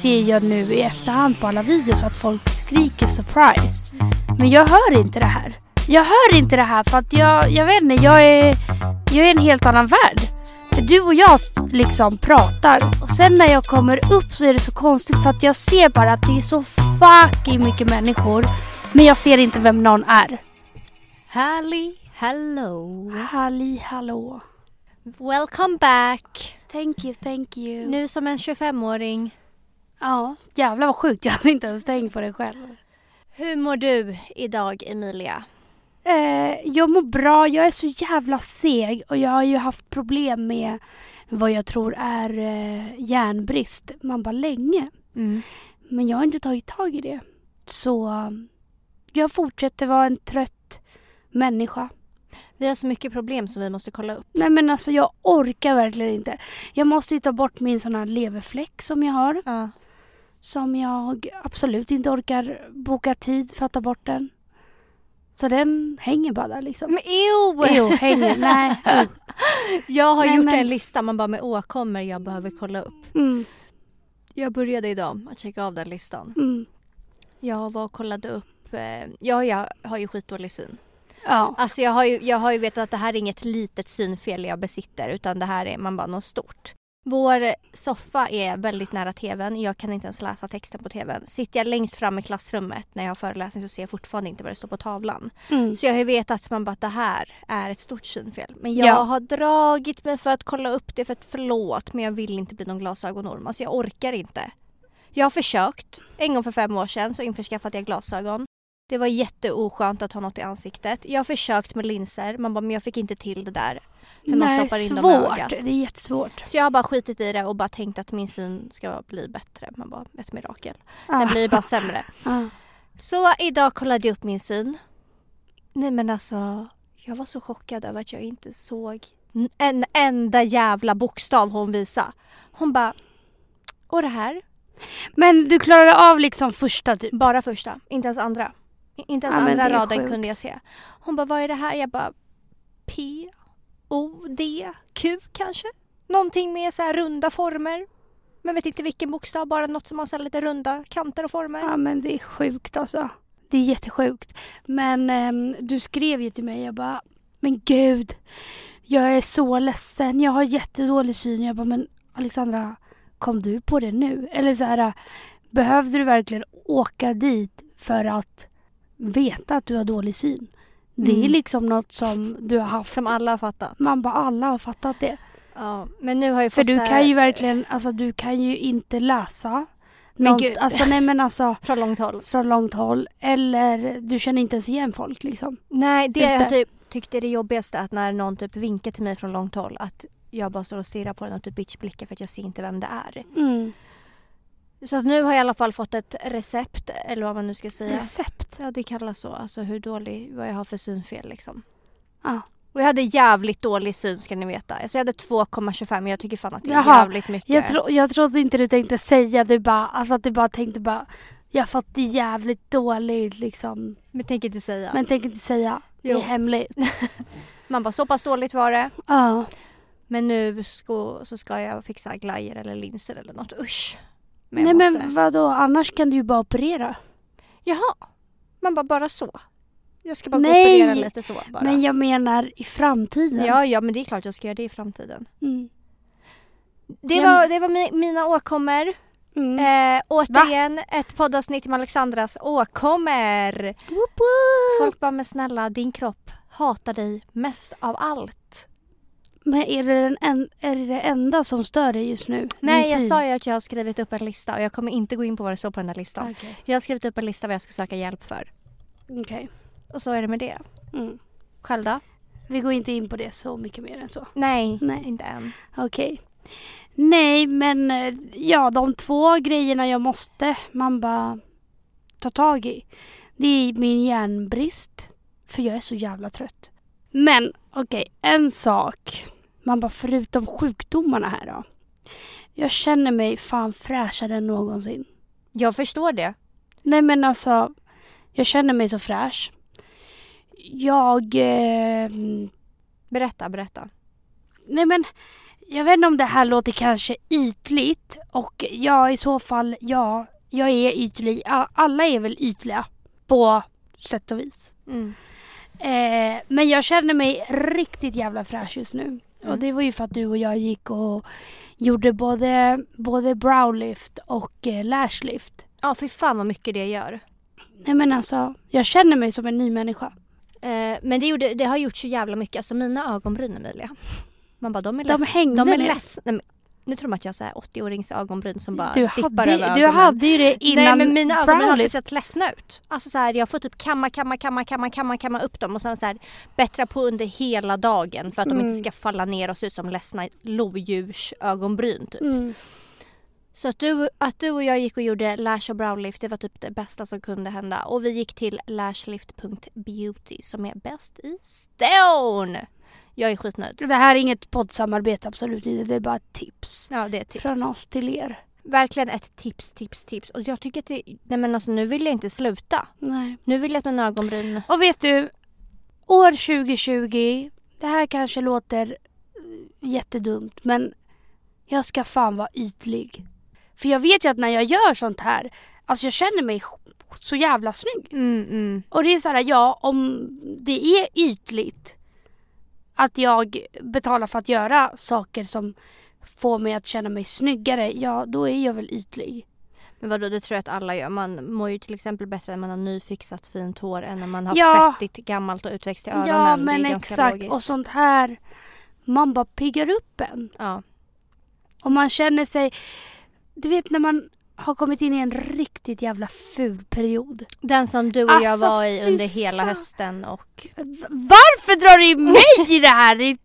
ser jag nu i efterhand på alla videos att folk skriker surprise. Men jag hör inte det här. Jag hör inte det här för att jag, jag vet inte, jag är, jag är en helt annan värld. För du och jag liksom pratar och sen när jag kommer upp så är det så konstigt för att jag ser bara att det är så fucking mycket människor. Men jag ser inte vem någon är. Halli hello. Halli hallå. Welcome back. Thank you, thank you. Nu som en 25-åring. Ja, jävlar vad sjukt. Jag hade inte ens tänkt på det själv. Hur mår du idag Emilia? Eh, jag mår bra. Jag är så jävla seg och jag har ju haft problem med vad jag tror är eh, järnbrist. Man bara länge. Mm. Men jag har inte tagit tag i det. Så jag fortsätter vara en trött människa. Vi har så mycket problem som vi måste kolla upp. Nej men alltså jag orkar verkligen inte. Jag måste ju ta bort min sån här leverfläck som jag har. Ja. Som jag absolut inte orkar boka tid för att ta bort den. Så den hänger bara där liksom. Men ew! Jo, hänger. Nej. jo. Jag har Nej, gjort men- en lista man bara med åkommor jag behöver kolla upp. Mm, Jag började idag att checka av den listan. mm. Jag var och kollade upp, eh, ja jag har ju skitdålig syn. Ja. Alltså jag har, ju, jag har ju vetat att det här är inget litet synfel jag besitter utan det här är man bara något stort. Vår soffa är väldigt nära tvn. Jag kan inte ens läsa texten på tvn. Sitter jag längst fram i klassrummet när jag har föreläsning så ser jag fortfarande inte vad det står på tavlan. Mm. Så jag har ju vetat att man bara att det här är ett stort synfel. Men jag Ja. har dragit mig för att kolla upp det för att förlåt men jag vill inte bli någon glasögonorm. Alltså jag orkar inte. Jag har försökt. En gång för fem år sedan så införskaffade jag glasögon. Det var jätteoskönt att ha något i ansiktet. Jag har försökt med linser. Man bara, men jag fick inte till det där. Hur man Nej, stoppar in dem i svårt. ögat. Det är jättesvårt. Så jag har bara skitit i det och bara tänkt att min syn ska bli bättre. Man bara, ett mirakel. Den Ah. blir bara sämre. Ah. Så idag kollade jag upp min syn. Nej men alltså, jag var så chockad över att jag inte såg en enda jävla bokstav hon visade. Hon bara, och det här? Men du klarade av liksom första typ? Bara första, inte ens andra. Inte ens Ja, men andra raden sjukt. kunde jag se. Hon bara, vad är det här? Jag bara, P, O, D, Q kanske? Någonting med så här runda former. Men vet inte vilken bokstav, bara något som har så här lite runda kanter och former. Ja men det är sjukt alltså. Det är jättesjukt. Men eh, du skrev ju till mig, jag bara, men gud. Jag är så ledsen, jag har jättedålig syn. Jag bara, men Alexandra, kom du på det nu? Eller så här, behövde du verkligen åka dit för att veta att du har dålig syn? Det är Mm. liksom något som du har haft. Som alla har fattat. Man bara, alla har fattat det. Ja, men nu har jag För fått du så här, kan ju verkligen, alltså du kan ju inte läsa. Men Någonst- gud. Alltså nej men alltså Från långt håll. från långt håll. Eller du känner inte ens igen folk liksom. Nej, det jag Ute. typ tyckte är det jobbigaste att när någon typ vinkar till mig från långt håll att jag bara står och stirrar på den och typ bitchblickar för att jag ser inte vem det är. Mm. Så att nu har jag i alla fall fått ett recept, eller vad man nu ska säga. Recept. Ja, det kallas så. Alltså hur dålig, vad jag har för synfel liksom. Ja. Och jag hade jävligt dålig syn ska ni veta. Alltså jag hade 2,25 men jag tycker fan att det är Jaha, jävligt mycket. Jag, tro, jag trodde inte du tänkte säga det bara, alltså att du bara tänkte bara jag har fått det jävligt dåligt liksom. Men tänker inte säga. Men tänk inte säga. Det Jo. är hemligt. Man bara så pass dåligt var det. Ja. Men nu ska, så ska jag fixa glajer eller linser eller något. Usch. Men Nej jag måste... men vadå, annars kan du ju bara operera. Jaha. Man bara, bara så. Jag ska bara gå och Nej, operera lite så bara. Men jag menar i framtiden. Ja, ja, men det är klart jag ska göra det i framtiden. Mm. Det Men- var, det var mi- mina åkommor. Mm. Eh, återigen ett poddavsnitt med Alexandras åkommor. Woop woop. Folk bara, men snälla din kropp hatar dig mest av allt. Men är det, den en, är det det enda som stör dig just nu? Nej, jag sa ju att jag har skrivit upp en lista och jag kommer inte gå in på vad det står på den här listan. Okej. Jag har skrivit upp en lista vad jag ska söka hjälp för. Okej. Och så är det med det. Mm. Själv då? Vi går inte in på det så mycket mer än så. Nej, Nej. inte än. Okej. Nej, men eh, ja, de två grejerna jag måste man bara ta tag i. Det är min järnbrist. För jag är så jävla trött. Men okej, en sak. Man bara förutom sjukdomarna här då. Jag känner mig fan fräschare än någonsin. Jag förstår det. Nej men alltså, jag känner mig så fräsch. Jag... Eh, Berätta, berätta. nej men, jag vet inte om det här låter kanske ytligt och ja, i så fall, ja, jag är ytlig. Alla är väl ytliga på sätt och vis. Mm. Eh, men jag känner mig riktigt jävla fräsch just nu. Och Mm. det var ju för att du och jag gick och gjorde både, både browlift och eh, lashlift. Ja, för fan vad mycket det gör. Nej men alltså, jag känner mig som en ny människa. Eh, men det, gjorde, det har gjort så jävla mycket. Alltså mina ögonbryn Emilia. Man bara, de är, De leds- hängde de är ledsna. Nu tror de att jag har så här 80-årings ögonbryn som bara Du dippar över hade, du ögonen. hade ju det innan Nej men mina ögonbryn har alltid sett ledsna ut. Alltså så här, jag får typ kamma, kamma, kamma, kamma, kamma, kamma upp dem och sen så här bättra på under hela dagen för att de Mm. inte ska falla ner och se ut som ledsna lodjursögonbryn typ. Mm. Så att du, att du och jag gick och gjorde lash och browlift det var typ det bästa som kunde hända. Och vi gick till lashlift.beauty som är bäst i Stone. Jag är skitnöjd. Det här är inget poddsamarbete, absolut inte. Det är bara ett tips. Ja det är ett tips. Från oss till er. Verkligen ett tips, tips, tips. Och jag tycker att det, nej men alltså nu vill jag inte sluta. Nej. Nu vill jag att mina ögonbryn Och vet du, år 2020, det här kanske låter eh, jättedumt men jag ska fan vara ytlig. För jag vet ju att när jag gör sånt här, alltså jag känner mig så jävla snygg. Mm, mm. Och det är så här, ja om det är ytligt att jag betalar för att göra saker som får mig att känna mig snyggare, ja då är jag väl ytlig. Men vadå, det tror jag att alla gör. Man mår ju till exempel bättre när man har nyfixat fint hår än när man har Ja. fettigt gammalt och utväxt i öronen. Ja men exakt logiskt. och sånt här, man bara piggar upp en. Ja. Och man känner sig... Du vet när man har kommit in i en riktigt jävla ful period. Den som du och jag Alltså, var i under hela fan. hösten och Varför drar du in mig i det här?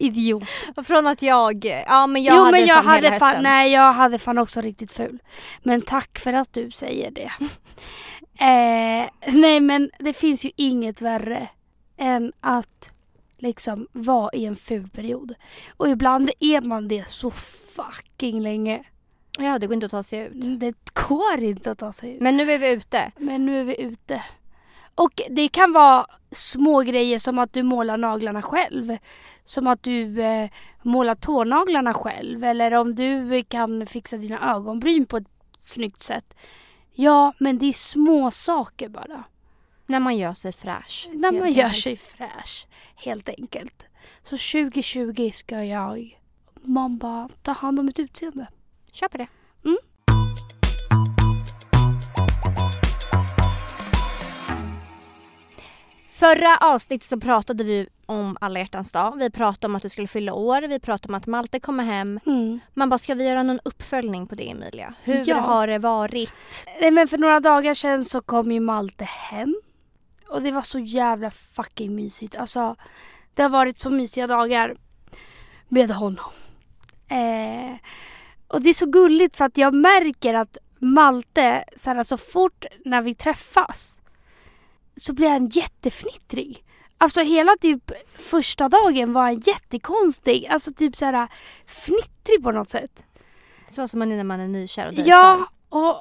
Idiot. från att jag, ja men jag jo hade men en jag sån hela hade hösten. fan, nej jag hade fan också riktigt ful. Men tack för att du säger det. eh, nej men det finns ju inget värre än att liksom vara i en ful period. Och ibland är man det så fucking länge. Ja det går inte att ta sig ut. Det går inte att ta sig ut. Men nu är vi ute. Men nu är vi ute. Och det kan vara små grejer som att du målar naglarna själv. Som att du eh, målar tånaglarna själv. Eller om du kan fixa dina ögonbryn på ett snyggt sätt. Ja, men det är små saker bara. När man gör sig fräsch. När man gör sig fräsch, helt enkelt. Så 2020 ska jag, man bara, ta hand om mitt utseende. Kör på det. Mm. Förra avsnittet så pratade vi om alla hjärtans dag. Vi pratade om att du skulle fylla år. Vi pratade om att Malte kommer hem. Mm. Man bara, ska vi göra någon uppföljning på det Emilia? Hur Ja. har det varit? Nej men för några dagar sedan så kom ju Malte hem. Och det var så jävla fucking mysigt. Alltså det har varit så mysiga dagar med honom. Eh, och det är så gulligt för att jag märker att Malte, så, här, så fort när vi träffas så blir han jättefnittrig. Alltså hela typ första dagen var han jättekonstig. Alltså typ så här fnittrig på något sätt. Så som man är när man är nykär och dejtar. Ja, och,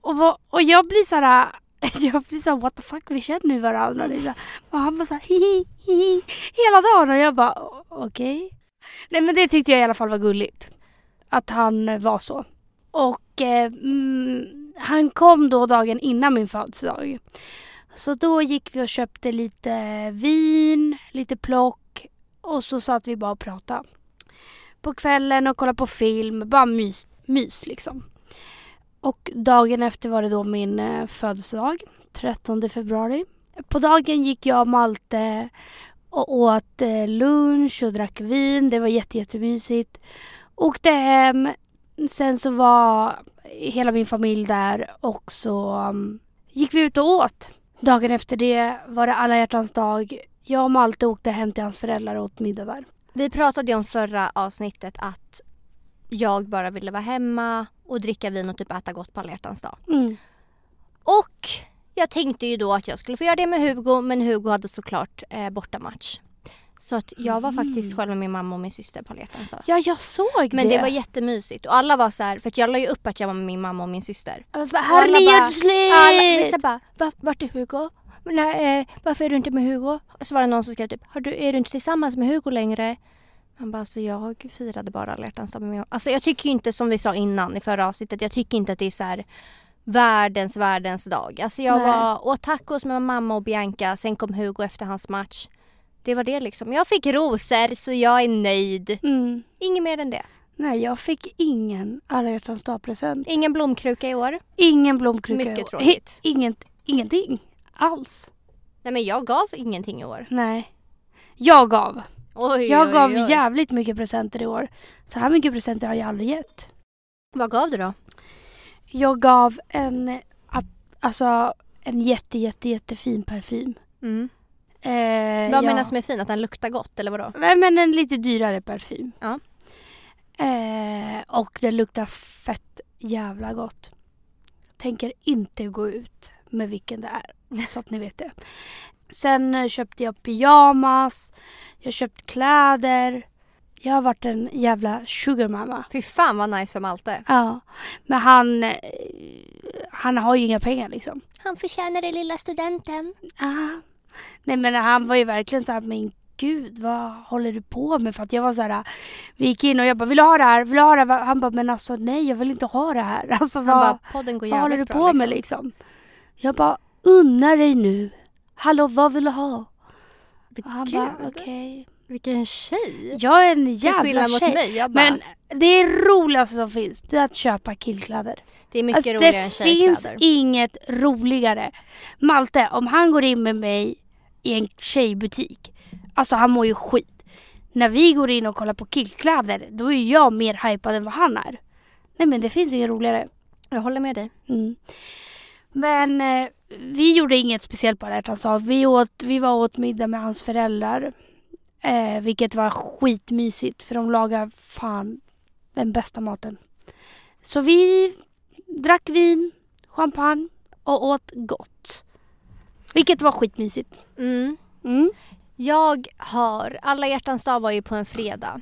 och, och jag blir så här. Jag blir så här, what the fuck, vi känner varandra. Här- Och han bara så här, hi, hi, hi, hela dagen. Och jag bara, "O- okej. Nej men det tyckte jag i alla fall var gulligt. Att han eh, var så. Och eh, mm, han kom då dagen innan min födelsedag. Så då gick vi och köpte lite vin, lite plock och så satt vi bara och pratade. På kvällen och kollade på film, bara mys, mys liksom. Och dagen efter var det då min eh, födelsedag, 13 februari. På dagen gick jag och Malte och åt eh, lunch och drack vin. Det var jätte, jättemysigt. Åkte hem. Sen så var hela min familj där och så um, gick vi ut och åt. Dagen efter det var det alla hjärtans dag. Jag och Malte åkte hem till hans föräldrar och åt middag där. Vi pratade ju om förra avsnittet att jag bara ville vara hemma och dricka vin och typ äta gott på alla hjärtans dag. Mm. Och jag tänkte ju då att jag skulle få göra det med Hugo men Hugo hade såklart eh, bortamatch. Så att jag var faktiskt själv med min mamma och min syster på alla dag. Ja, jag såg Men det. det var jättemysigt och alla var så här, för jag la ju upp att jag var med min mamma och min syster. Och alla vissa bara, Va, vart är Hugo? Nej, eh, varför är du inte med Hugo? Och så var det någon som skrev typ, Har du, är du inte tillsammans med Hugo längre? Han bara, alltså jag firade bara alla hjärtans dag med min Alltså jag tycker ju inte som vi sa innan i förra avsnittet, jag tycker inte att det är så här världens, världens dag. Alltså jag Nej. var åt tacos med mamma och Bianca, sen kom Hugo efter hans match. Det var det liksom. Jag fick rosor så jag är nöjd. Mm. Inget mer än det. Nej, jag fick ingen alla hjärtans dag-present. Ingen blomkruka i år. Ingen blomkruka. Mycket i år. tråkigt. Inget, ingenting alls. Nej men jag gav ingenting i år. Nej. Jag gav. Oj, Jag oj, gav oj. jävligt mycket presenter i år. Så här mycket presenter har jag aldrig gett. Vad gav du då? Jag gav en, alltså, en jätte, jätte, jättefin parfym. Mm. Eh, Vad ja. menas med fin? Att den luktar gott eller vadå? Nej men en lite dyrare parfym. Ja. Eh, och den luktar fett jävla gott. Tänker inte gå ut med vilken det är. Så att ni vet det. Sen köpte jag pyjamas. Jag har köpt kläder. Jag har varit en jävla sugar mama. Fy fan vad nice för Malte. Ja. Men han, eh, han har ju inga pengar liksom. Han förtjänar det lilla studenten. Ah. Nej men han var ju verkligen så här, men gud vad håller du på med? För att jag var så här, vi gick in och jag bara, vill du ha det här? Vill du ha det här? Han bara, men alltså nej jag vill inte ha det här. Alltså Han vad, bara, podden går vad håller du bra, på liksom. med liksom? Jag bara, unna dig nu. Hallå vad vill du ha? Och han bara, okej. Vilken tjej. Jag är en jävla skillnad mot tjej. mig. Bara, Men det roligaste som finns, det är att köpa killkläder. det är mycket Alltså, roligare än det finns tjejkläder. inget roligare. Malte, om han går in med mig i en tjejbutik, alltså han mår ju skit. När vi går in och kollar på killkläder, då är jag mer hypad än vad han är. Nej men det finns inget roligare. Jag håller med dig. Mm. Men eh, vi gjorde inget speciellt på alla hjärtans dag. Vi, åt, vi var åt middag med hans föräldrar. Eh, vilket var skitmysigt för de lagar fan den bästa maten. Så vi drack vin, champagne och åt gott. Vilket var skitmysigt. Mm. Mm. Jag har, alla hjärtans dag var ju på en fredag.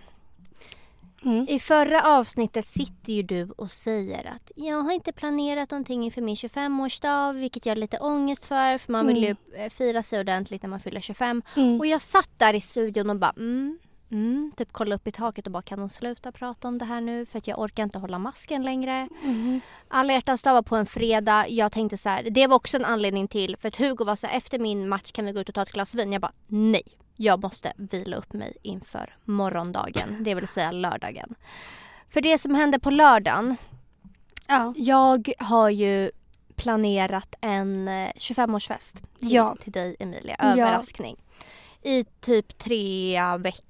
Mm. I förra avsnittet sitter ju du och säger att jag har inte planerat någonting inför min 25-årsdag vilket jag har lite ångest för för man vill ju eh, fira sig ordentligt när man fyller 25. Mm. Och jag satt där i studion och bara mm, mm, typ kollade upp i taket och bara kan hon sluta prata om det här nu för att jag orkar inte hålla masken längre. Mm. Alla hjärtans dag var på en fredag. Jag tänkte så här, det var också en anledning till för att Hugo var så här, efter min match kan vi gå ut och ta ett glas vin. Jag bara nej, jag måste vila upp mig inför morgondagen, det vill säga lördagen. För det som hände på lördagen, Ja. jag har ju planerat en eh, 25-årsfest till, Ja. till dig Emilia, Ja. överraskning. I typ tre veckor.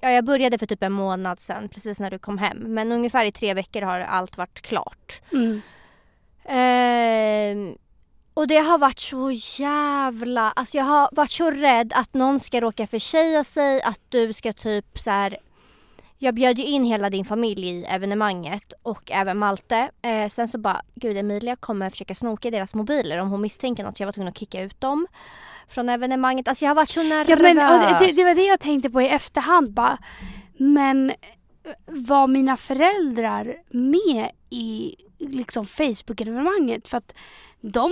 Ja, jag började för typ en månad sedan precis när du kom hem. Men ungefär i tre veckor har allt varit klart. Mm. Ehm, och det har varit så jävla... Alltså jag har varit så rädd att någon ska råka försäga sig, att du ska typ så här... Jag bjöd ju in hela din familj i evenemanget och även Malte. Eh, sen så bara, gud Emilia kommer försöka snoka i deras mobiler om hon misstänker något. Jag var tvungen att kicka ut dem från evenemanget. Alltså jag har varit så nervös. Ja, men, det, det var det jag tänkte på i efterhand bara. Men var mina föräldrar med i liksom Facebook-evenemanget? För att de,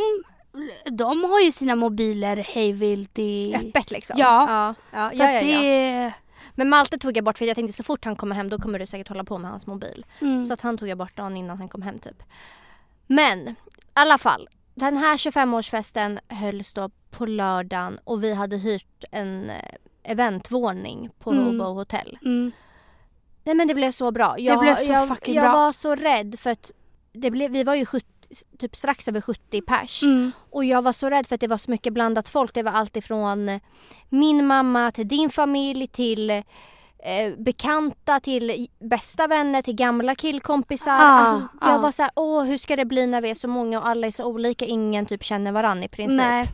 de har ju sina mobiler hejvilt i... Öppet liksom. Ja. ja, ja, Så ja, ja, ja. det... Men Malte tog jag bort för jag tänkte så fort han kommer hem då kommer du säkert hålla på med hans mobil. Mm. Så att han tog jag bort dagen innan han kom hem typ. Men i alla fall. Den här 25-årsfesten hölls då på lördagen och vi hade hyrt en eh, eventvåning på Mm. Hobo Hotel. Mm. Nej men det blev så bra. Jag, blev så jag, fucking jag bra. var så rädd för att det blev, vi var ju 70, typ strax över 70 pers. Mm. Och jag var så rädd för att det var så mycket blandat folk. Det var allt ifrån min mamma till din familj till eh, bekanta till bästa vänner till gamla killkompisar. Ah, alltså, jag ah. var så här, åh hur ska det bli när vi är så många och alla är så olika. Ingen typ känner varann i princip. Nej,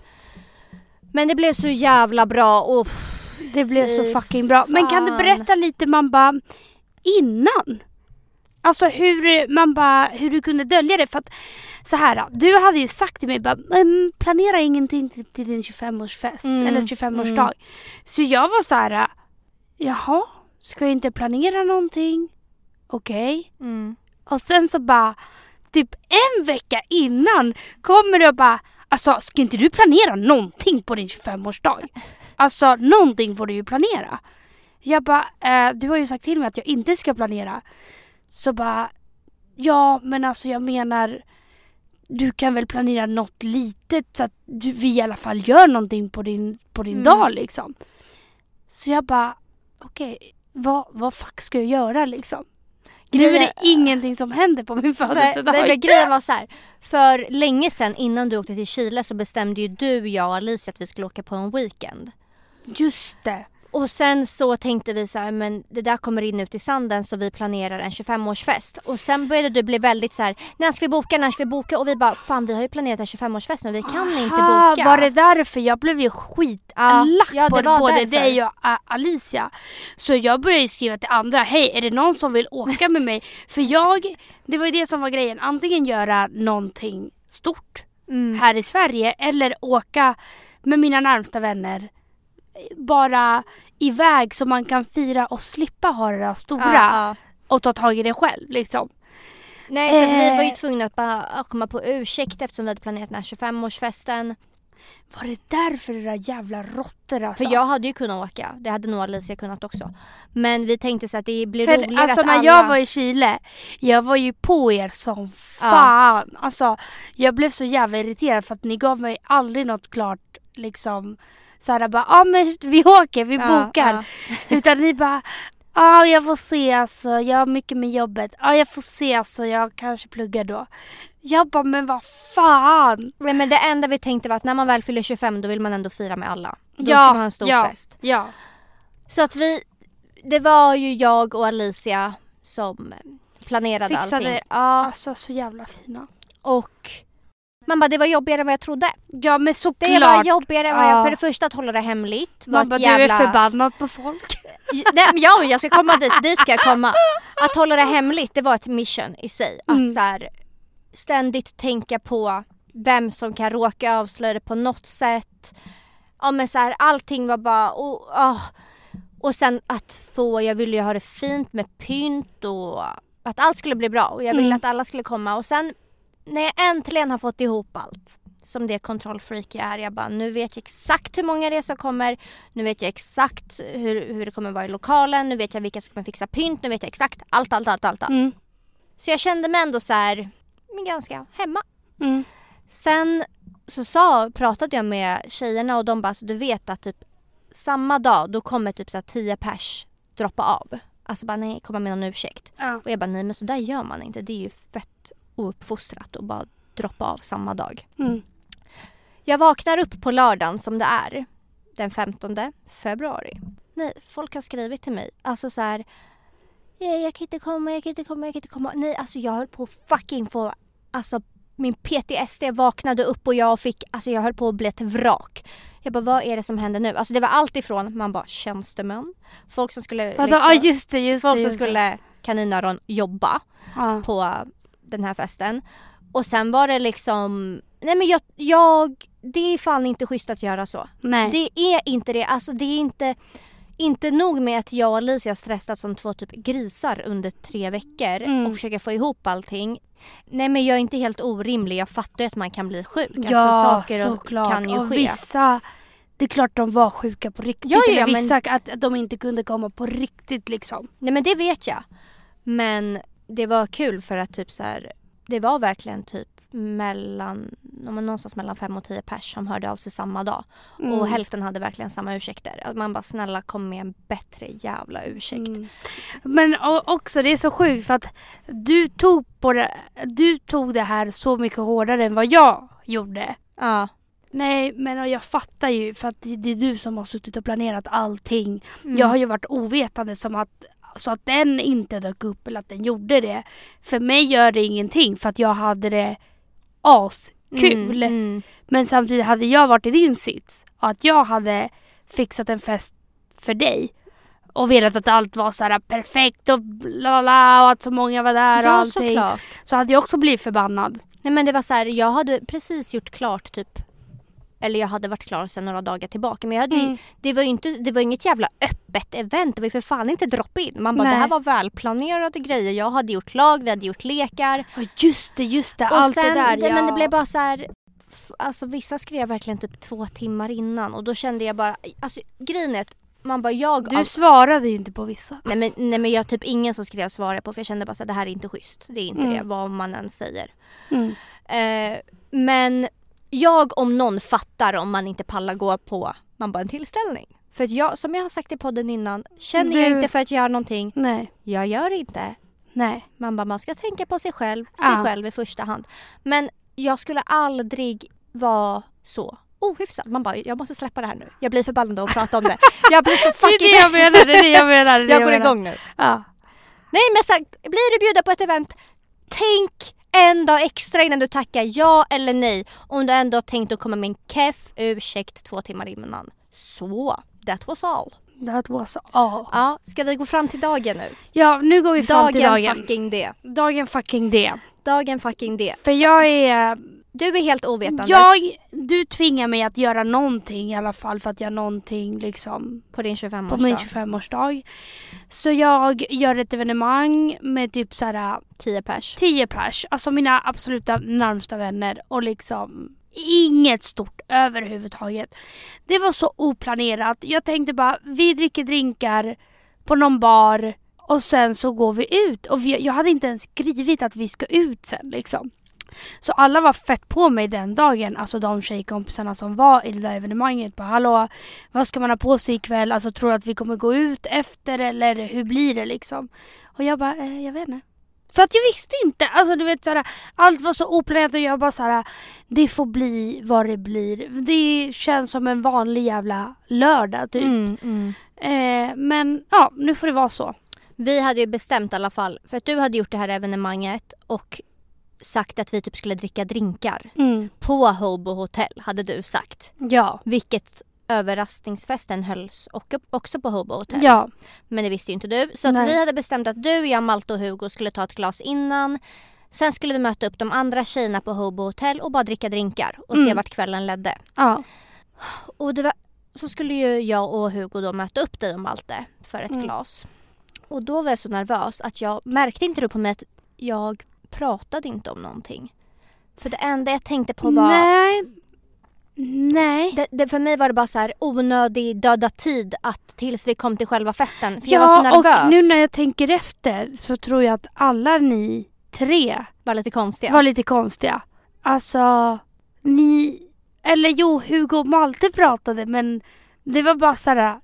Men det blev så jävla bra och det blev så fucking bra. Men kan du berätta lite man bara innan? Alltså hur man bara, hur du kunde dölja det. För att så här, du hade ju sagt till mig bara, "Men planera ingenting till, till din 25-årsfest Mm, eller 25-årsdag. Så jag var så här, jaha, ska jag inte planera någonting? Okej. mm. Och sen så bara, typ en vecka innan kommer du och bara, alltså ska inte du planera någonting på din 25-årsdag? Alltså någonting får du ju planera. Jag bara, eh, du har ju sagt till mig att jag inte ska planera. Så bara, ja men alltså jag menar du kan väl planera något litet så att du, vi i alla fall gör någonting på din, på din Mm. dag liksom. Så jag bara, okej, vad, vad fuck ska jag göra liksom? Nu är det Grejen- ingenting som händer på min födelsedag. nej, men grejen var så här. För länge sedan innan du åkte till Chile så bestämde ju du, jag och Alicia att vi skulle åka på en weekend. Just det. Och sen så tänkte vi så här, men det där kommer in ut i sanden så vi planerar en 25-årsfest. Och sen började du bli väldigt så här, när ska vi boka, när ska vi boka? Och vi bara, fan vi har ju planerat en 25-årsfest men vi kan inte Aha, boka. Var det därför? Jag blev ju skitlack Ja, ja, på både därför. dig och A- Alicia. Så jag började skriva till andra, hej är det någon som vill åka med mig? För jag, det var ju det som var grejen, antingen göra någonting stort Mm. här i Sverige eller åka med mina närmsta vänner bara iväg så man kan fira och slippa ha det där stora Ja, ja. och ta tag i det själv liksom. Nej så att vi var ju Eh. tvungna att bara komma på ursäkt eftersom vi hade planerat den här 25-årsfesten. Var det därför det där jävla råttor alltså? För jag hade ju kunnat åka, det hade nog Alicia kunnat också. Men vi tänkte så att det blir För roligare alltså att när alla... jag var i Chile, jag var ju på er som fan. Alltså jag blev så jävla irriterad för att ni gav mig aldrig något klart liksom såhär bara, ja ah, men vi åker, vi Ja, bokar. ja. Utan ni bara, ja ah, jag får se alltså, jag har mycket med jobbet. Ja ah, jag får se alltså, jag kanske pluggar då. Jag bara, men vad fan. Nej, men det enda vi tänkte var att när man väl fyller 25 då vill man ändå fira med alla. Då Ja, ska man ha en stor ja. fest. Ja. Så att vi, det var ju jag och Alicia som planerade Fixade. allting. Ja, Alltså så jävla fina. och man bara det var jobbigare än vad jag trodde. Ja men såklart. Det var jobbigare än vad jag, Ja. för det första att hålla det hemligt. Man bara, jävla... du är förbannad på folk. Nej, men ja, jag ska komma dit, dit ska jag komma. Att hålla det hemligt, det var ett mission i sig. Att Mm. så här, ständigt tänka på vem som kan råka avslöja det på något sätt. Ja men så här, allting var bara, oh, oh. Och sen att få, jag ville ju ha det fint med pynt och att allt skulle bli bra och jag ville Mm. att alla skulle komma och sen när jag äntligen har fått ihop allt som det kontrollfreak jag är, jag bara nu vet jag exakt hur många som kommer, nu vet jag exakt hur, hur det kommer vara i lokalen, nu vet jag vilka som kommer fixa pynt, nu vet jag exakt allt, allt, allt, allt. allt. Mm. Så jag kände mig ändå så här, men ganska hemma. Mm. Sen så sa, pratade jag med tjejerna och de bara, så du vet att typ samma dag då kommer typ så här 10 pers droppa av. Alltså bara nej, komma med någon ursäkt. Ja. Och jag bara nej men så där gör man inte. Det är ju fett ouppfostrat att bara droppa av samma dag. Mm. Jag vaknar upp på lördagen som det är. Den 15 februari. Nej, folk har skrivit till mig. Alltså så här. "Ja, Jag kan inte komma, jag kan inte komma, jag kan inte komma. Nej, alltså jag höll på att fucking få... Alltså min PTSD vaknade upp och jag fick... Alltså jag höll på att bli ett vrak. Jag bara, vad är det som händer nu? Alltså det var allt ifrån, man bara tjänstemän. Folk som skulle... Vadå? Ja just det, just folk det. som skulle kaninöron jobba Ja. på den här festen. Och sen var det liksom, nej men jag, jag det är fan inte schysst att göra så. Nej. Det är inte det, alltså det är inte, inte nog med att jag och Alicia har stressat som två typ grisar under tre veckor Mm. och försöker få ihop allting. Nej men jag är inte helt orimlig, jag fattar ju att man kan bli sjuk. ja, alltså, saker såklart. kan ju och ske. vissa, det är klart de var sjuka på riktigt. Ja, ja, eller men- vissa att, att de inte kunde komma på riktigt liksom. Nej men det vet jag. Men det var kul för att typ så här, det var verkligen typ mellan, någonstans mellan fem och tio pers som hörde av sig samma dag. Mm. Och hälften hade verkligen samma ursäkter. Att man bara snälla kom med en bättre jävla ursäkt. Mm. Men också det är så sjukt för att du tog, på det, du tog det här så mycket hårdare än vad jag gjorde. Ja. Nej men jag fattar ju för att det det är du som har suttit och planerat allting. Mm. Jag har ju varit ovetande som att så att den inte dök upp eller att den gjorde det. För mig gör det ingenting för att jag hade det askul. Mm, mm. Men samtidigt hade jag varit i din sits och att jag hade fixat en fest för dig och velat att allt var så här perfekt och bla bla och att så många var där och Ja allting. såklart. Så hade jag också blivit förbannad. Nej men det var så här, jag hade precis gjort klart typ eller jag hade varit klar sedan några dagar tillbaka men jag hade ju, Mm. det var ju inte, det var inget jävla öppet event. Det var ju för fan inte drop-in. Man bara Nej. det här var välplanerade grejer. Jag hade gjort lag, vi hade gjort lekar. Ja just det, just det. Och allt sen, det där. det, ja. men det blev bara så här. Alltså vissa skrev verkligen typ två timmar innan och då kände jag bara, alltså grejen är att man bara jag... Du svarade ju inte på vissa. Nej men, nej men jag typ ingen som skrev svarade på för jag kände bara att det här är inte schysst. Det är inte Mm. det vad man än säger. Mm. Eh, men jag om någon fattar om man inte pallar gå på man bara en tillställning. För att jag, som jag har sagt i podden innan, känner jag Du- inte för att göra någonting, Nej, jag gör inte. nej. Man bara, man ska tänka på sig själv, sig Ja. själv i första hand. Men jag skulle aldrig vara så ohyfsad. Man bara, jag måste släppa det här nu. Jag blir förbannad att prata om det. Jag blir så Det är fucking... det jag menar, det är det jag menar. det jag går menar. igång nu. Ja. Nej men sagt, blir du bjuden på ett event, tänk en dag extra innan du tackar ja eller nej. Om du ändå har tänkt att komma med en keff ursäkt två timmar innan. Så, that was all. That was all. Ja, ska vi gå fram till dagen nu? Ja, nu går vi fram Dagen till dagen. fucking det. Dagen fucking det. Dagen fucking det. För jag är... Du är helt ovetandes Jag, du tvingar mig att göra någonting i alla fall för att göra någonting liksom på din på 25-årsdag. min 25-årsdag. Så jag gör ett evenemang med typ såhär 10 pers. 10 pers, alltså mina absoluta närmsta vänner och liksom inget stort överhuvudtaget. Det var så oplanerat. Jag tänkte bara, vi dricker drinkar på någon bar och sen så går vi ut. Och vi, jag hade inte ens skrivit att vi ska ut sen liksom. Så alla var fett på mig den dagen, alltså de tjejkompisarna som var i det där evenemanget. Bara, Hallå, vad ska man ha på sig ikväll? Alltså tror du att vi kommer gå ut efter eller hur blir det liksom? Och jag bara, eh, jag vet inte. För att jag visste inte. Alltså du vet såhär, allt var så oplanerat och jag bara såhär, det får bli vad det blir. Det känns som en vanlig jävla lördag typ. Mm, mm. Eh, men ja, nu får det vara så. Vi hade ju bestämt i alla fall, för att du hade gjort det här evenemanget och sagt att vi typ skulle dricka drinkar. Mm. På Hobo Hotel hade du sagt. Ja. Vilket överraskningsfesten hölls och också på Hobo Hotel. Ja. Men det visste ju inte du. Så vi hade bestämt att du, jag, Malte och Hugo skulle ta ett glas innan. Sen skulle vi möta upp de andra tjejerna på Hobo Hotel och bara dricka drinkar och se Mm. vart kvällen ledde. Ja. Och det var, så skulle ju jag och Hugo då möta upp dig och Malte för ett Mm. glas. Och då var jag så nervös att jag märkte inte du på mig att jag pratade inte om någonting. För det enda jag tänkte på var Nej. Nej. det, det, för mig var det bara så här onödig döda tid att tills vi kom till själva festen. För jag var så Ja, nervös. och nu när jag tänker efter så tror jag att alla ni tre var lite konstiga. var lite konstiga. Alltså, ni... Eller jo, Hugo och Malte pratade men det var bara såhär...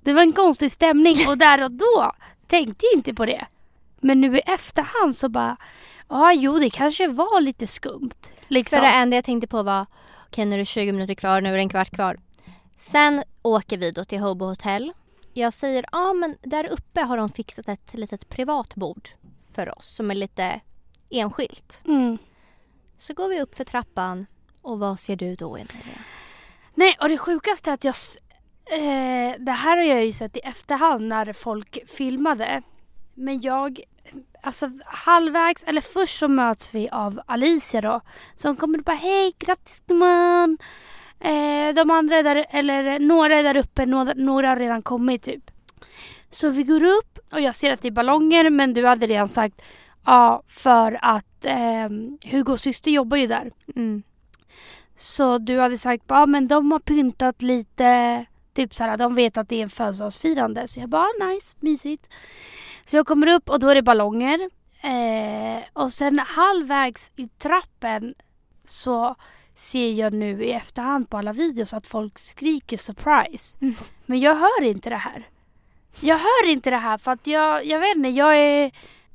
Det var en konstig stämning och där och då tänkte jag inte på det. Men nu i efterhand så bara... Ja, jo det kanske var lite skumt. Liksom. För det enda jag tänkte på var okej nu är det 20 minuter kvar, nu är det en kvart kvar. Sen åker vi då till Hobo Hotel. Jag säger ja men där uppe har de fixat ett litet privat bord för oss som är lite enskilt. Mm. Så går vi upp för trappan och vad ser du då Emilia? Nej, och det sjukaste är att jag... Eh, det här har jag ju sett i efterhand när folk filmade. Men jag... Alltså halvvägs, eller först så möts vi av Alicia då. Som kommer och bara hej, grattis gumman. Eh, de andra är där, eller några är där uppe, några, några har redan kommit typ. Så vi går upp och jag ser att det är ballonger men du hade redan sagt ja för att eh, Hugos syster jobbar ju där. Mm. Så du hade sagt bara, men de har pyntat lite, typ så här, de vet att det är en födelsedagsfirande. Så jag bara, ah, nice, mysigt. Så jag kommer upp och då är det ballonger. Eh, och sen halvvägs i trappen så ser jag nu i efterhand på alla videos att folk skriker surprise. Mm. Men jag hör inte det här. Jag hör inte det här för att jag, jag vet inte, jag är,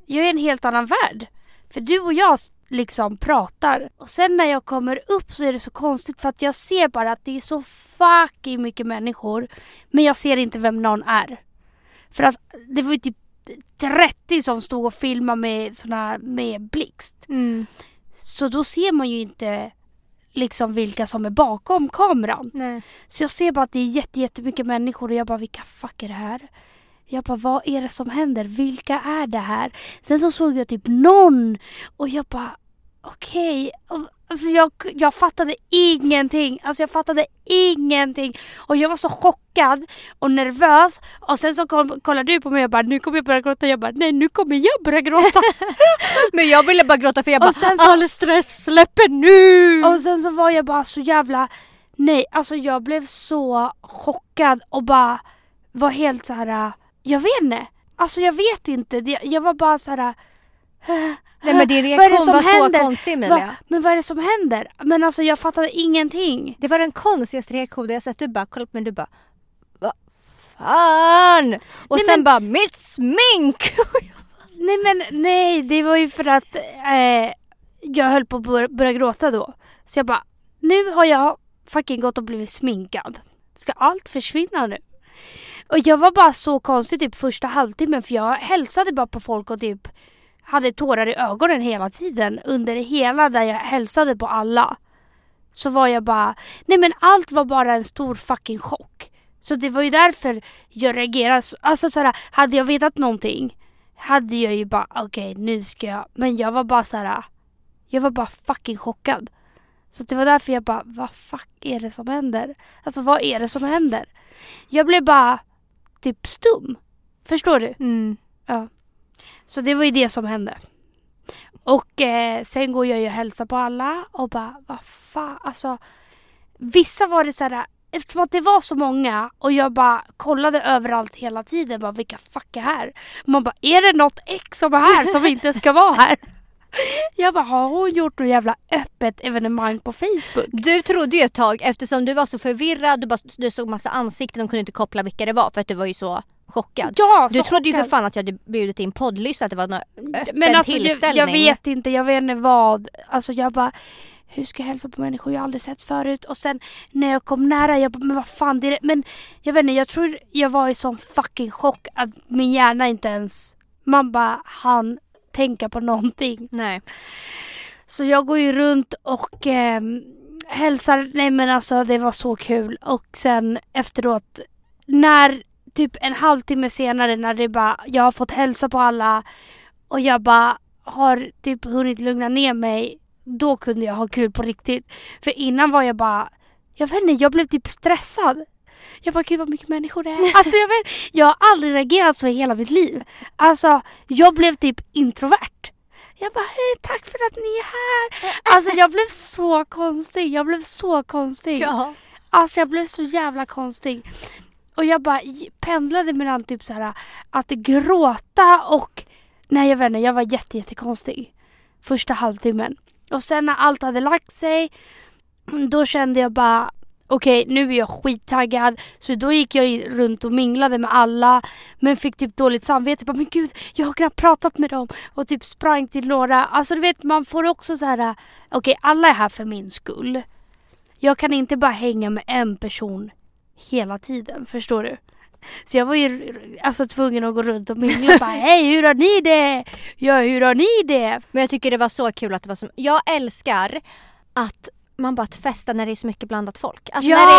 jag är en helt annan värld. För du och jag liksom pratar. Och sen när jag kommer upp så är det så konstigt för att jag ser bara att det är så fucking mycket människor. Men jag ser inte vem någon är. För att det var ju typ 30 som stod och filmade med såna med blixt. Mm. Så då ser man ju inte liksom vilka som är bakom kameran. Nej. Så jag ser bara att det är jätte, jättemycket människor och jag bara vilka fuck är det här? Jag bara vad är det som händer? Vilka är det här? Sen så såg jag typ någon och jag bara okej. Och, Alltså jag, jag fattade ingenting. Alltså jag fattade ingenting. Och jag var så chockad och nervös. Och sen så kom, kollade du på mig och bara nu kommer jag börja gråta. Jag bara nej nu kommer jag börja gråta. Men jag ville bara gråta för jag Och bara så- all stress släpper nu! Och sen så var jag bara så jävla... Nej, alltså jag blev så chockad och bara... var helt så här. jag vet inte. Alltså jag vet inte. Jag var bara så här. Nej men din reaktion var så händer? konstig Emilia. Va? Men vad är det som händer? Men alltså jag fattade ingenting. Det var den konstigaste reaktionen jag sett. Du bara kollade på mig du bara Vad fan? Och Nej, sen men- bara mitt smink! Nej men nej, det var ju för att eh, jag höll på att bör- börja gråta då. Så jag bara, nu har jag fucking gått och blivit sminkad. Ska allt försvinna nu? Och jag var bara så konstig typ första halvtimmen för jag hälsade bara på folk och typ hade tårar i ögonen hela tiden. Under hela där jag hälsade på alla. Så var jag bara, nej men allt var bara en stor fucking chock. Så det var ju därför jag reagerade. så- Alltså såhär, hade jag vetat någonting hade jag ju bara okej nu ska jag. Men jag var bara så här. Jag var bara fucking chockad. Så det var därför jag bara vad fuck är det som händer? Alltså vad är det som händer? Jag blev bara typ stum. Förstår du? Mm. Så det var ju det som hände. Och eh, sen går jag ju och hälsar på alla och bara vad fan alltså. Vissa var det så här eftersom att det var så många och jag bara kollade överallt hela tiden bara vilka fuck är här? Man bara är det något ex som är här som inte ska vara här? Jag bara har hon gjort något jävla öppet evenemang på Facebook? Du trodde ju ett tag eftersom du var så förvirrad, du, bara, du såg massa ansikten och kunde inte koppla vilka det var för att du var ju så chockad. Ja, Du trodde ju för chockad. fan att jag hade bjudit in poddlyssnare, att det var någon öppen Men alltså jag, tillställning. jag vet inte, jag vet inte vad. Alltså jag bara hur ska jag hälsa på människor jag aldrig sett förut? Och sen när jag kom nära, jag bara men vad fan det är det? Men jag vet inte, jag tror jag var i sån fucking chock att min hjärna inte ens, man bara han tänka på någonting. Nej. Så jag går ju runt och eh, hälsar, nej men alltså det var så kul. Och sen efteråt, när typ en halvtimme senare när det bara, jag har fått hälsa på alla och jag bara har typ hunnit lugna ner mig. Då kunde jag ha kul på riktigt. För innan var jag bara, jag vet inte, jag blev typ stressad. Jag bara, gud vad mycket människor det är. Alltså jag vet, jag har aldrig reagerat så i hela mitt liv. Alltså, jag blev typ introvert. Jag bara, hej tack för att ni är här. Alltså jag blev så konstig. Jag blev så konstig. Ja. Alltså jag blev så jävla konstig. Och jag bara pendlade mellan typ så här att gråta och... Nej jag vet inte, jag var jätte, jättekonstig. Första halvtimmen. Och sen när allt hade lagt sig, då kände jag bara okej nu är jag skittaggad. Så då gick jag runt och minglade med alla. Men fick typ dåligt samvete. Bara, men gud, jag har knappt pratat med dem. Och typ sprang till några. Alltså du vet man får också så här. okej alla är här för min skull. Jag kan inte bara hänga med en person hela tiden, förstår du? Så jag var ju alltså tvungen att gå runt och mingla och bara hej hur har ni det? Ja hur har ni det? Men jag tycker det var så kul att det var så... Jag älskar att man bara att festa när det är så mycket blandat folk. Alltså Ja! när det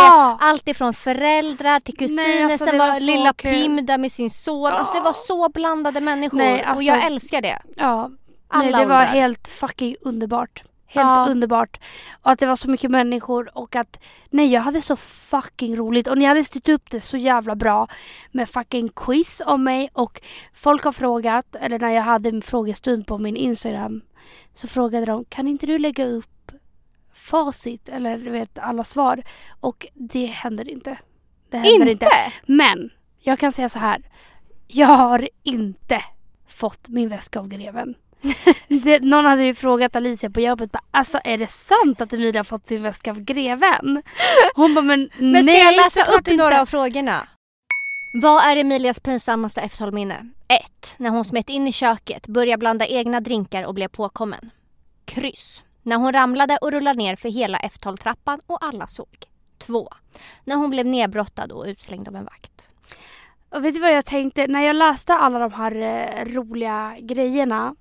är allt ifrån föräldrar till kusiner, Nej, alltså, sen var, var lilla kul. Pim där med sin son. Alltså det var så blandade människor Nej, och alltså- jag älskar det. Ja, Alla nej, det var åldrar. helt fucking underbart. Helt Ja. underbart. Och att det var så mycket människor och att nej jag hade så fucking roligt och ni hade styrt upp det så jävla bra med fucking quiz om mig och folk har frågat, eller när jag hade en frågestund på min Instagram så frågade de kan inte du lägga upp facit eller du vet alla svar och det händer inte. Det händer Inte? inte. Men jag kan säga så här. Jag har inte fått min väska av greven. det, någon hade ju frågat Alicia på jobbet bara, alltså är det sant att Emilia har fått sin väska av greven? Hon bara men, Men ska nej jag läsa upp inte. några av frågorna? Vad är Emilias pinsammaste F12-minne? 1. När hon smet in i köket, började blanda egna drinkar och blev påkommen. Kryss. När hon ramlade och rullade ner för hela F12-trappan och alla såg. 2. När hon blev nedbrottad och utslängd av en vakt. Och vet du vad jag tänkte? När jag läste alla de här eh, roliga grejerna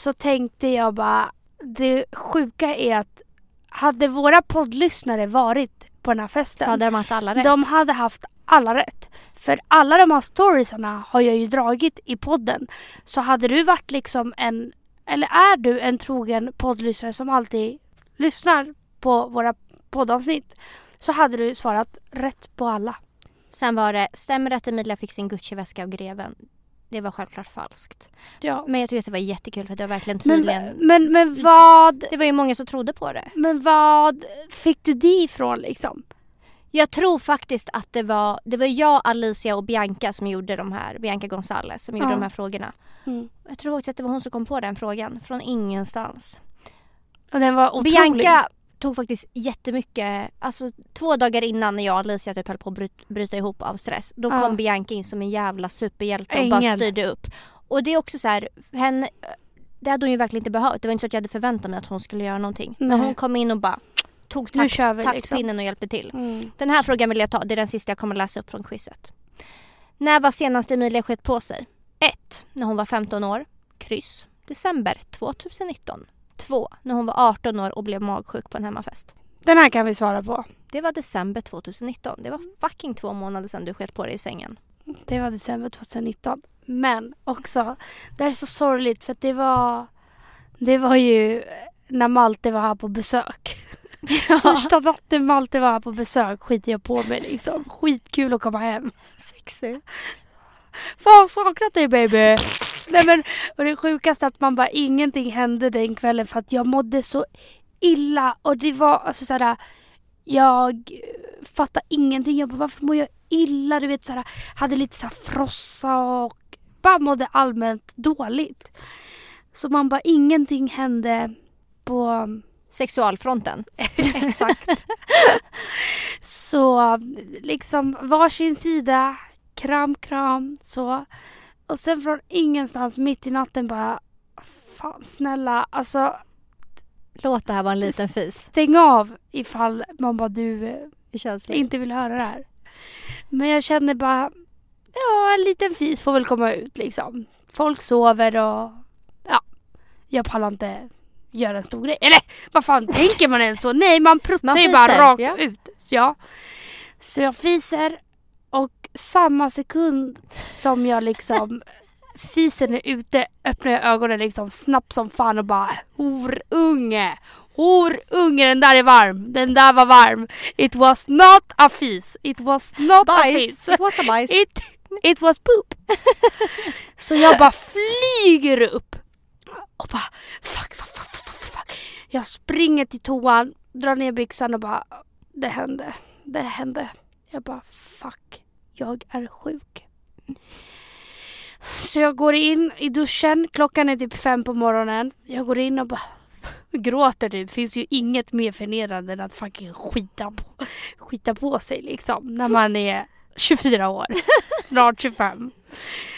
så tänkte jag bara det sjuka är att hade våra poddlyssnare varit på den här festen Så hade de haft alla rätt. De hade haft alla rätt. För alla de här storiesarna har jag ju dragit i podden. Så hade du varit liksom en, eller är du en trogen poddlyssnare som alltid lyssnar på våra poddavsnitt så hade du svarat rätt på alla. Sen var det, stämmer det att Emilia fick sin Gucci-väska av greven? Det var självklart falskt. Ja. Men jag tycker att det var jättekul för det var verkligen Men, tydligen... men, men vad Det var ju många som trodde på det. men vad fick du det ifrån liksom? Jag tror faktiskt att det var, det var jag, Alicia och Bianca som gjorde de här, Bianca Gonzales som gjorde Ja. de här frågorna. Mm. Jag tror också att det var hon som kom på den frågan från ingenstans. Och den var otrolig. Bianca tog faktiskt jättemycket, alltså två dagar innan när jag och Alicia typ höll på att bryt, bryta ihop av stress. Då Ja. kom Bianca in som en jävla superhjälte och bara Ängel. styrde upp. Och det är också så här, henne, det hade hon ju verkligen inte behövt. Det var inte så att jag hade förväntat mig att hon skulle göra någonting. Men Nej. hon kom in och bara tog vi liksom. taktpinnen och hjälpte till. Mm. Den här frågan vill jag ta, det är den sista jag kommer läsa upp från quizet. När var senast Emilia sköt på sig? 1. När hon var 15 år. Kryss. December 2019. 2. När hon var 18 år och blev magsjuk på en hemmafest. Den här kan vi svara på. Det var december 2019. Det var fucking två månader sedan du sköt på dig i sängen. Det var december 2019. Men också, det här är så sorgligt för att det var Det var ju när Malte var här på besök. Första natten Malte var här på besök skiter jag på mig liksom. Skitkul att komma hem. Sexy. Fan saknat dig baby! Nej men och det sjukaste att man bara ingenting hände den kvällen för att jag mådde så illa och det var alltså såhär jag fattar ingenting. Jag bara varför mår jag illa? Du vet såhär hade lite såhär frossa och bara mådde allmänt dåligt. Så man bara ingenting hände på Sexualfronten. Exakt. så liksom varsin sida, kram kram så. Och sen från ingenstans mitt i natten bara Fan snälla alltså Låt det här vara en liten fis. stäng av ifall man bara du inte vill höra det här. Men jag känner bara Ja en liten fis får väl komma ut liksom. Folk sover och ja jag pallar inte göra en stor grej. Eller vad fan tänker man ens så? Nej man pruttar ju bara rakt ja. ut. Ja. Så jag fiser samma sekund som jag liksom fisen är ute öppnar jag ögonen liksom snabbt som fan och bara horunge. Horunge, den där är varm. Den där var varm. It was not a fis. It was not a Bajs. fis. It was a bajs. It, it was poop. Så jag bara flyger upp. Och bara fuck, fuck, fuck, fuck, fuck, fuck. Jag springer till toan, drar ner byxan och bara det hände. Det hände. Jag bara fuck, jag är sjuk. Så jag går in i duschen, klockan är typ fem på morgonen. Jag går in och bara gråter typ. Det finns ju inget mer förnedrande än att fucking skita på, skita på sig liksom. När man är 24 år, snart 25.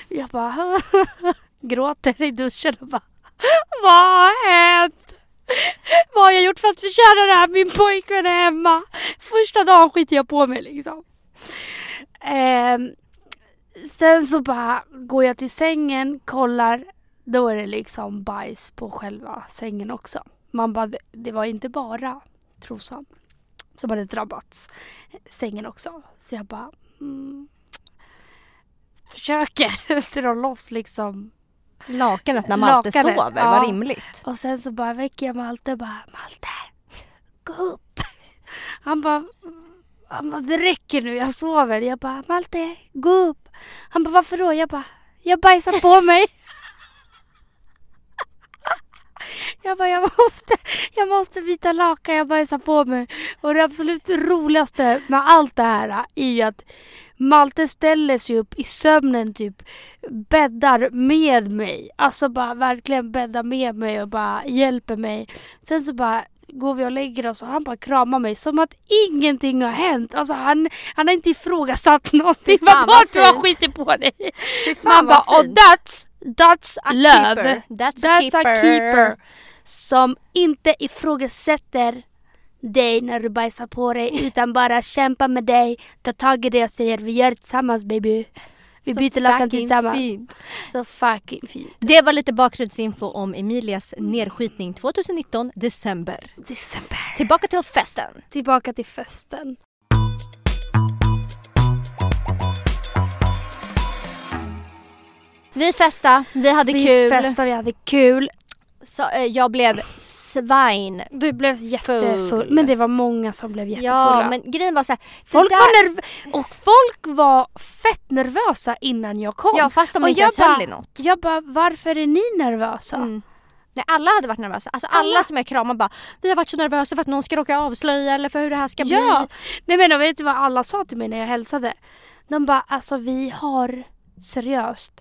Jag bara gråter i duschen och bara Vad har hänt? Vad har jag gjort för att förtjäna det här? Min pojkvän är hemma. Första dagen skiter jag på mig liksom. Ehm, sen så bara går jag till sängen, kollar. Då är det liksom bajs på själva sängen också. Man bara, det- det var inte bara trosan som hade drabbats. Sängen också. Så jag bara mm, försöker dra loss liksom. Lakanet när Malte Lakanet, sover, ja. vad rimligt. Och sen så bara väcker jag Malte och bara Malte, gå upp. Han bara, han bara det räcker nu, jag sover. Jag bara Malte, gå upp. Han bara varför då? Jag bara, jag bajsar på mig. Jag bara, jag måste, jag måste byta lakan, jag bajsar på mig. Och det absolut roligaste med allt det här är ju att Malte ställer sig upp i sömnen typ bäddar med mig. Alltså bara verkligen bäddar med mig och bara hjälper mig. Sen så bara går vi och lägger oss och han bara kramar mig som att ingenting har hänt. Alltså han, han har inte ifrågasatt någonting. Fan, Vad vad du har skitit på dig. Man bara, och that's, that's A love. keeper. That's, That's a a keeper. keeper. Som inte ifrågasätter dig när du bajsar på dig utan bara kämpar med dig, tar tag i det och säger vi gör det tillsammans baby. Vi Så byter lakan tillsammans. fint. Så fucking fint. Det var lite bakgrundsinfo om Emilias nedskjutning 2019, december. December. Tillbaka till festen. Tillbaka till festen. Vi festade, vi hade Vi kul. festade, vi hade kul. Så, eh, jag blev svine. Du blev jättefull. Full. Men det var många som blev jättefulla. Ja, men grejen var så här, folk där- var nerv- och folk var fett nervösa innan jag kom. Ja, fast de Och inte jag ens höll i något. Jag bara, varför är ni nervösa? Mm. Nej alla hade varit nervösa. Alltså alla, Alla. som jag kramar bara Vi har varit så nervösa för att någon ska råka avslöja eller för hur det här ska Ja! bli. Nej men vet du vad alla sa till mig när jag hälsade? De bara alltså vi har seriöst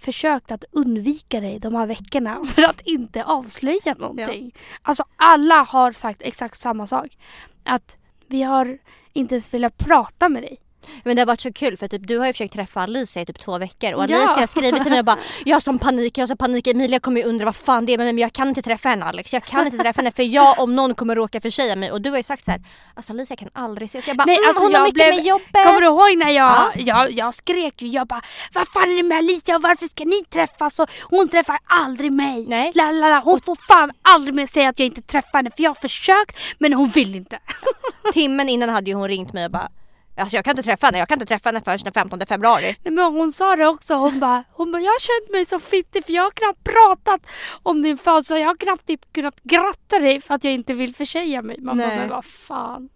försökt att undvika dig de här veckorna för att inte avslöja någonting. Alltså alla har sagt exakt samma sak. Att vi har inte ens velat prata med dig. Men det har varit så kul för typ, du har ju försökt träffa Alicia i typ två veckor och Ja. Alicia har skrivit till mig och bara Jag har sån panik, jag har sån panik, Emilia kommer ju undra vad fan det är med mig men jag kan inte träffa henne Alex. Jag kan inte träffa henne för jag om någon kommer råka försäga mig och du har ju sagt så här, Alltså Alicia kan aldrig ses. Jag bara Nej, mm, alltså, hon har mycket blev- med jobbet. Kommer du ihåg när jag, Ja. jag, jag skrek ju, jag bara Vad fan är det med Alicia och varför ska ni träffas? Och hon träffar aldrig mig. Nej. La, la, la. Hon får fan aldrig mer säga att jag inte träffar henne för jag har försökt men hon vill inte. Timmen innan hade ju hon ringt mig och bara Alltså jag kan inte träffa henne, jag kan inte träffa henne förrän den 15 februari. Nej, men hon sa det också, hon bara, hon bara jag har känt mig så fittig för jag har knappt pratat om din födelsedag. Jag har knappt typ kunnat gratta dig för att jag inte vill försäga mig. Man bara, Nej. men vad fan.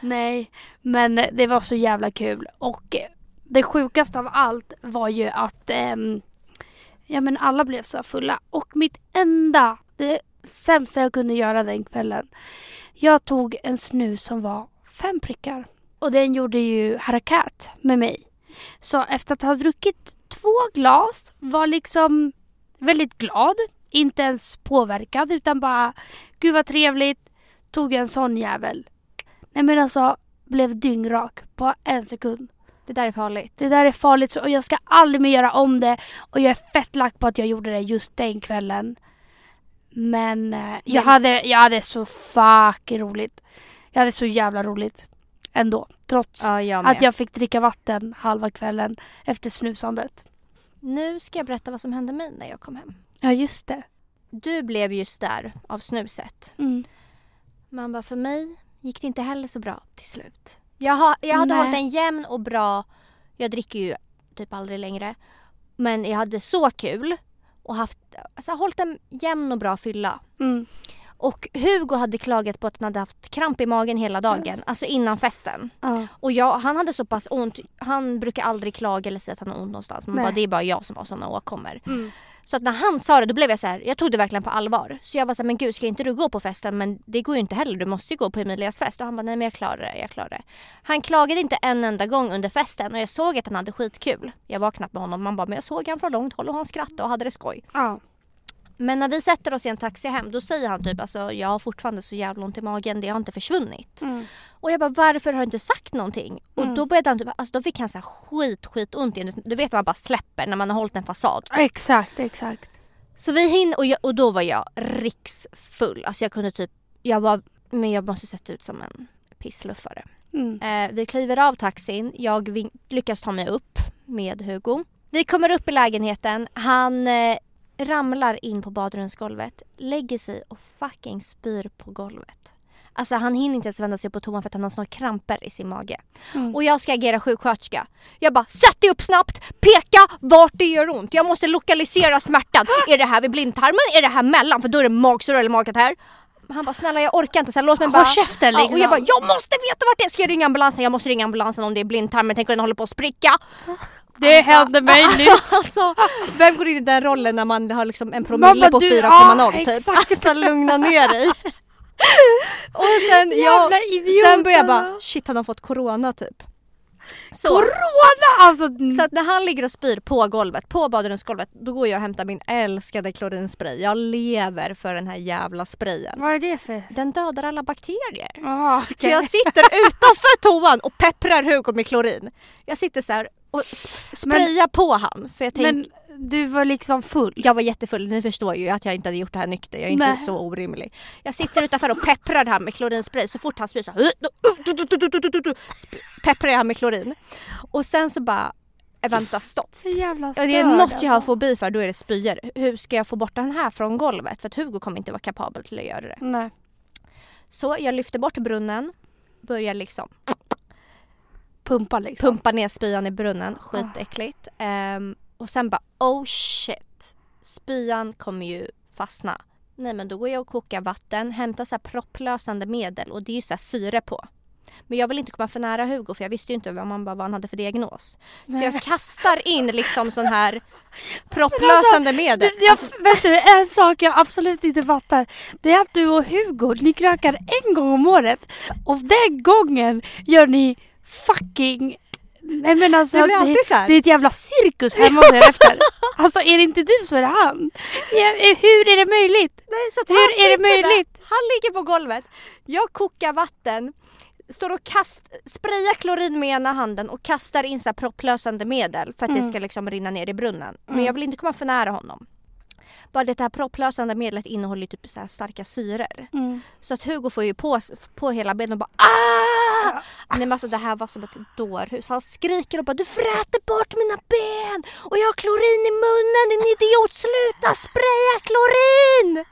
Nej, men det var så jävla kul. Och eh, det sjukaste av allt var ju att ehm, ja, men alla blev så fulla. Och mitt enda, det sämsta jag kunde göra den kvällen. Jag tog en snus som var fem prickar. Och den gjorde ju harakat med mig. Så efter att ha druckit två glas var liksom väldigt glad. Inte ens påverkad utan bara gud vad trevligt. Tog en sån jävel. Nej men alltså blev dyngrak på en sekund. Det där är farligt. Det där är farligt och jag ska aldrig mer göra om det. Och jag är fett lack på att jag gjorde det just den kvällen. Men eh, jag, Men- hade, jag hade så fucking roligt. Jag hade så jävla roligt. Ändå. Trots Ja, jag att jag fick dricka vatten halva kvällen efter snusandet. Nu ska jag berätta vad som hände mig när jag kom hem. Ja just det. Du blev just där av snuset. Mm. Man bara, för mig gick det inte heller så bra till slut. Jag, har, jag hade Nej. hållit en jämn och bra, jag dricker ju typ aldrig längre. Men jag hade så kul och haft, alltså hållit en jämn och bra fylla. Mm. Och Hugo hade klagat på att han hade haft kramp i magen hela dagen, alltså innan festen. Ja. Och jag, han hade så pass ont, han brukar aldrig klaga eller säga att han har ont någonstans. Man Nej. bara, det är bara jag som har sådana åkommor. Mm. Så att när han sa det då blev jag så här, jag tog det verkligen på allvar. Så jag var så här, men gud ska inte du gå på festen? Men det går ju inte heller, du måste ju gå på Emilias fest. Och han bara, nej men jag klarar det, jag klarar det. Han klagade inte en enda gång under festen och jag såg att han hade skitkul. Jag var knappt med honom, man bara, men jag såg han från långt håll och han skrattade och hade det skoj. Ja. Men när vi sätter oss i en taxi hem då säger han typ alltså jag har fortfarande så jävla ont i magen, det har inte försvunnit. Mm. Och jag bara varför har du inte sagt någonting? Och Mm. då började han typ, alltså då fick han så här skit skit ont igen. Du vet man bara släpper när man har hållit en fasad. Exakt, exakt. Så vi hinner och, jag, och då var jag riksfull. Alltså jag kunde typ, jag var, men jag måste sett ut som en pissluffare. Mm. Eh, vi kliver av taxin, jag lyckas ta mig upp med Hugo. Vi kommer upp i lägenheten, han eh, ramlar in på badrumsgolvet, lägger sig och fucking spyr på golvet. Alltså han hinner inte ens vända sig på toan för att han har såna kramper i sin mage. Mm. Och jag ska agera sjuksköterska. Jag bara sätt dig upp snabbt, peka vart det gör ont. Jag måste lokalisera smärtan. Är det här vid blindtarmen? Är det här mellan? För då är det magsår eller magkatarr. Han bara snälla jag orkar inte så här, låt mig Håll bara... käften Ja, liksom. och jag bara jag måste veta vart det är. Ska jag ringa ambulansen? Jag måste ringa ambulansen om det är blindtarmen. Tänk om den håller på att spricka. Det Alltså- hände mig nyss. Alltså, vem går in i den rollen när man har liksom en promille på du- 4,0 ja, typ? exakt. Alltså lugna ner dig. och sen, jag, sen börjar jag bara shit han har fått corona typ. Så, Corona alltså. så att när han ligger och spyr på golvet, på badrumsgolvet, då går jag och hämtar min älskade klorinspray. Jag lever för den här jävla sprayen. Vad är det för? Den dödar alla bakterier. Ah, Så okej. jag sitter utanför toan och pepprar Hugo med klorin. Jag sitter så här och sp- sprayar på han. För jag, tänk, Men du var liksom full. jag var jättefull, ni förstår ju att jag inte hade gjort det här nykter. Jag är inte Nej. så orimlig. Jag sitter utanför och pepprar han med klorinspray så fort han spyr så pepprar jag han med klorin. Och sen så bara, äh, vänta stopp. Så jävla störd det är något jag har alltså. fobi för, då är det spyor. Hur ska jag få bort den här från golvet? För att Hugo kommer inte vara kapabel till att göra det. Nej. Så jag lyfter bort brunnen, börjar liksom Pumpa liksom. pumpa ner spyan i brunnen, skitäckligt. Ehm, och sen bara oh shit, spyan kommer ju fastna. Nej men då går jag och kokar vatten, hämtar så här propplösande medel och det är ju så här syre på. Men jag vill inte komma för nära Hugo för jag visste ju inte vad, man, vad han hade för diagnos. Nej. Så jag kastar in liksom sån här propplösande medel. Jag, Alltså, vet du, en sak jag absolut inte fattar. Det är att du och Hugo, ni krökar en gång om året. Och den gången gör ni fucking... Nej men alltså, Det det, det är ett jävla cirkus hemma hos er efter. Alltså är det inte du så är det han. Ja, eh, hur är det möjligt? nej, så Hur är det sitter där. möjligt? Han ligger på golvet. Jag kokar vatten. Står och kast, sprayar klorin med ena handen och kastar in så propplösande medel för att det Mm. ska liksom rinna ner i brunnen. Men Mm. jag vill inte komma för nära honom. Bara det här propplösande medlet innehåller ju typ så starka syror. Så att Hugo får ju på, på hela benen och bara ah! Nej men alltså det här var som ett dårhus. Han skriker och bara du fräter bort mina ben och jag har klorin i munnen din idiot sluta spraya klorin!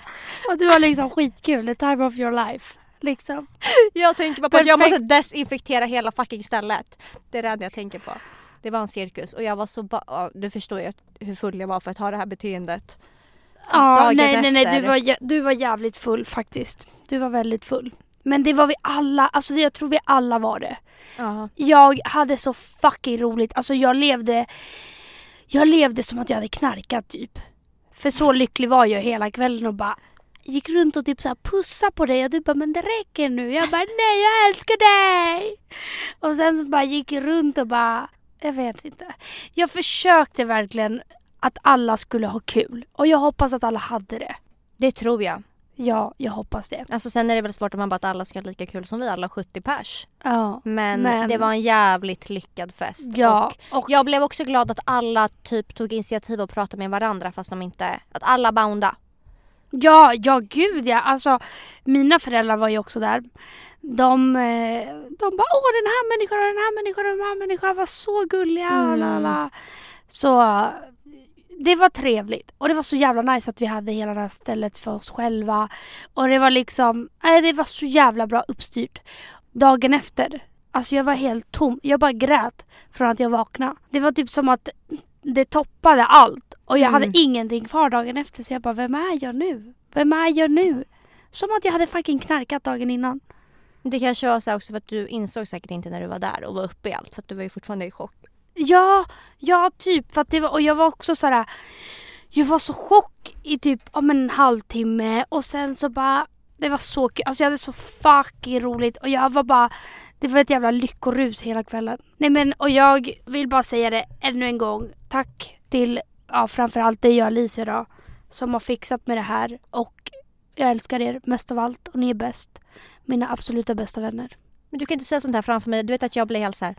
Och du har liksom skitkul, the time of your life. Liksom. Jag tänker bara på att jag Perfekt. måste desinfektera hela fucking stället. Det är det enda jag tänker på. Det var en cirkus och jag var så ba- ja, Du förstår ju hur full jag var för att ha det här beteendet. Ja, Dagen nej, nej, nej, du var, du var jävligt full faktiskt. Du var väldigt full. Men det var vi alla, alltså jag tror vi alla var det. Ja. Jag hade så fucking roligt, alltså jag levde, jag levde som att jag hade knarkat typ. För så lycklig var jag hela kvällen och bara gick runt och typ så här pussa på dig och du bara men det räcker nu. Jag bara nej jag älskar dig. Och sen så bara gick jag runt och bara, jag vet inte. Jag försökte verkligen att alla skulle ha kul och jag hoppas att alla hade det. Det tror jag. Ja, jag hoppas det. Alltså sen är det väl svårt om man bara att alla ska ha lika kul som vi, alla 70 pers. Ja. Men, Men- det var en jävligt lyckad fest. Ja, Och och jag blev också glad att alla typ tog initiativ och pratade med varandra fast de inte... Att alla bounda. Ja, ja gud ja. Alltså, mina föräldrar var ju också där. De, eh, de bara åh den här människan och den här människan och den här människan var så gulliga. Mm. La, la. Så det var trevligt. Och det var så jävla nice att vi hade hela det här stället för oss själva. Och det var liksom, nej det var så jävla bra uppstyrt. Dagen efter, alltså jag var helt tom. Jag bara grät från att jag vaknade. Det var typ som att det toppade allt. Och jag Mm. hade ingenting kvar dagen efter så jag bara, vem är jag nu? Vem är jag nu? Som att jag hade fucking knarkat dagen innan. Det kanske var så också för att du insåg säkert inte när du var där och var uppe i allt för att du var ju fortfarande i chock. Ja, ja typ. För att det var, och jag var också så här. Jag var så chock i typ om en halvtimme och sen så bara det var så kul. Alltså jag hade så fucking roligt och jag var bara det var ett jävla lyckorus hela kvällen. Nej men och jag vill bara säga det ännu en gång. Tack till ja, framförallt dig och Alicia då som har fixat med det här och jag älskar er mest av allt och ni är bäst. Mina absoluta bästa vänner. Men du kan inte säga sånt här framför mig. Du vet att jag blir helt så här.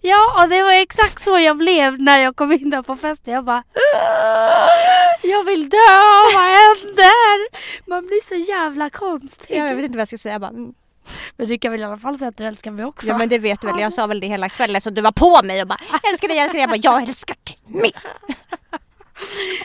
Ja, och det var exakt så jag blev när jag kom in där på festen. Jag bara Jag vill dö, vad händer? Man blir så jävla konstig. Jag vet inte vad jag ska säga. Jag bara, mm. Men du kan väl i alla fall säga att du älskar mig också? Ja men det vet du väl. Jag sa väl det hela kvällen så du var på mig och bara jag älskar dig, jag älskar dig. Jag bara jag älskar dig med.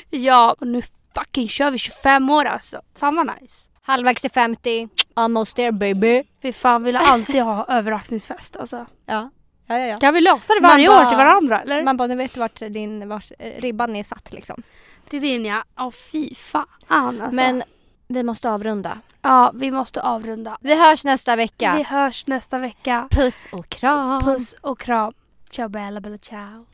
Ja, och nu fucking kör vi 25 år alltså. Fan vad nice. Halvvägs till 50. Almost there baby. Fy fan, vill alltid ha överraskningsfest alltså. Ja. Ja, ja, ja. Kan vi lösa det Man varje bara- år till varandra eller? Man bara, nu vet du vart, din, vart ribban är satt liksom. Till din ja. Åh fy fan alltså. Men vi måste avrunda. Ja, vi måste avrunda. Vi hörs nästa vecka. Vi hörs nästa vecka. Puss och kram. Puss och kram. Ciao bella bella ciao.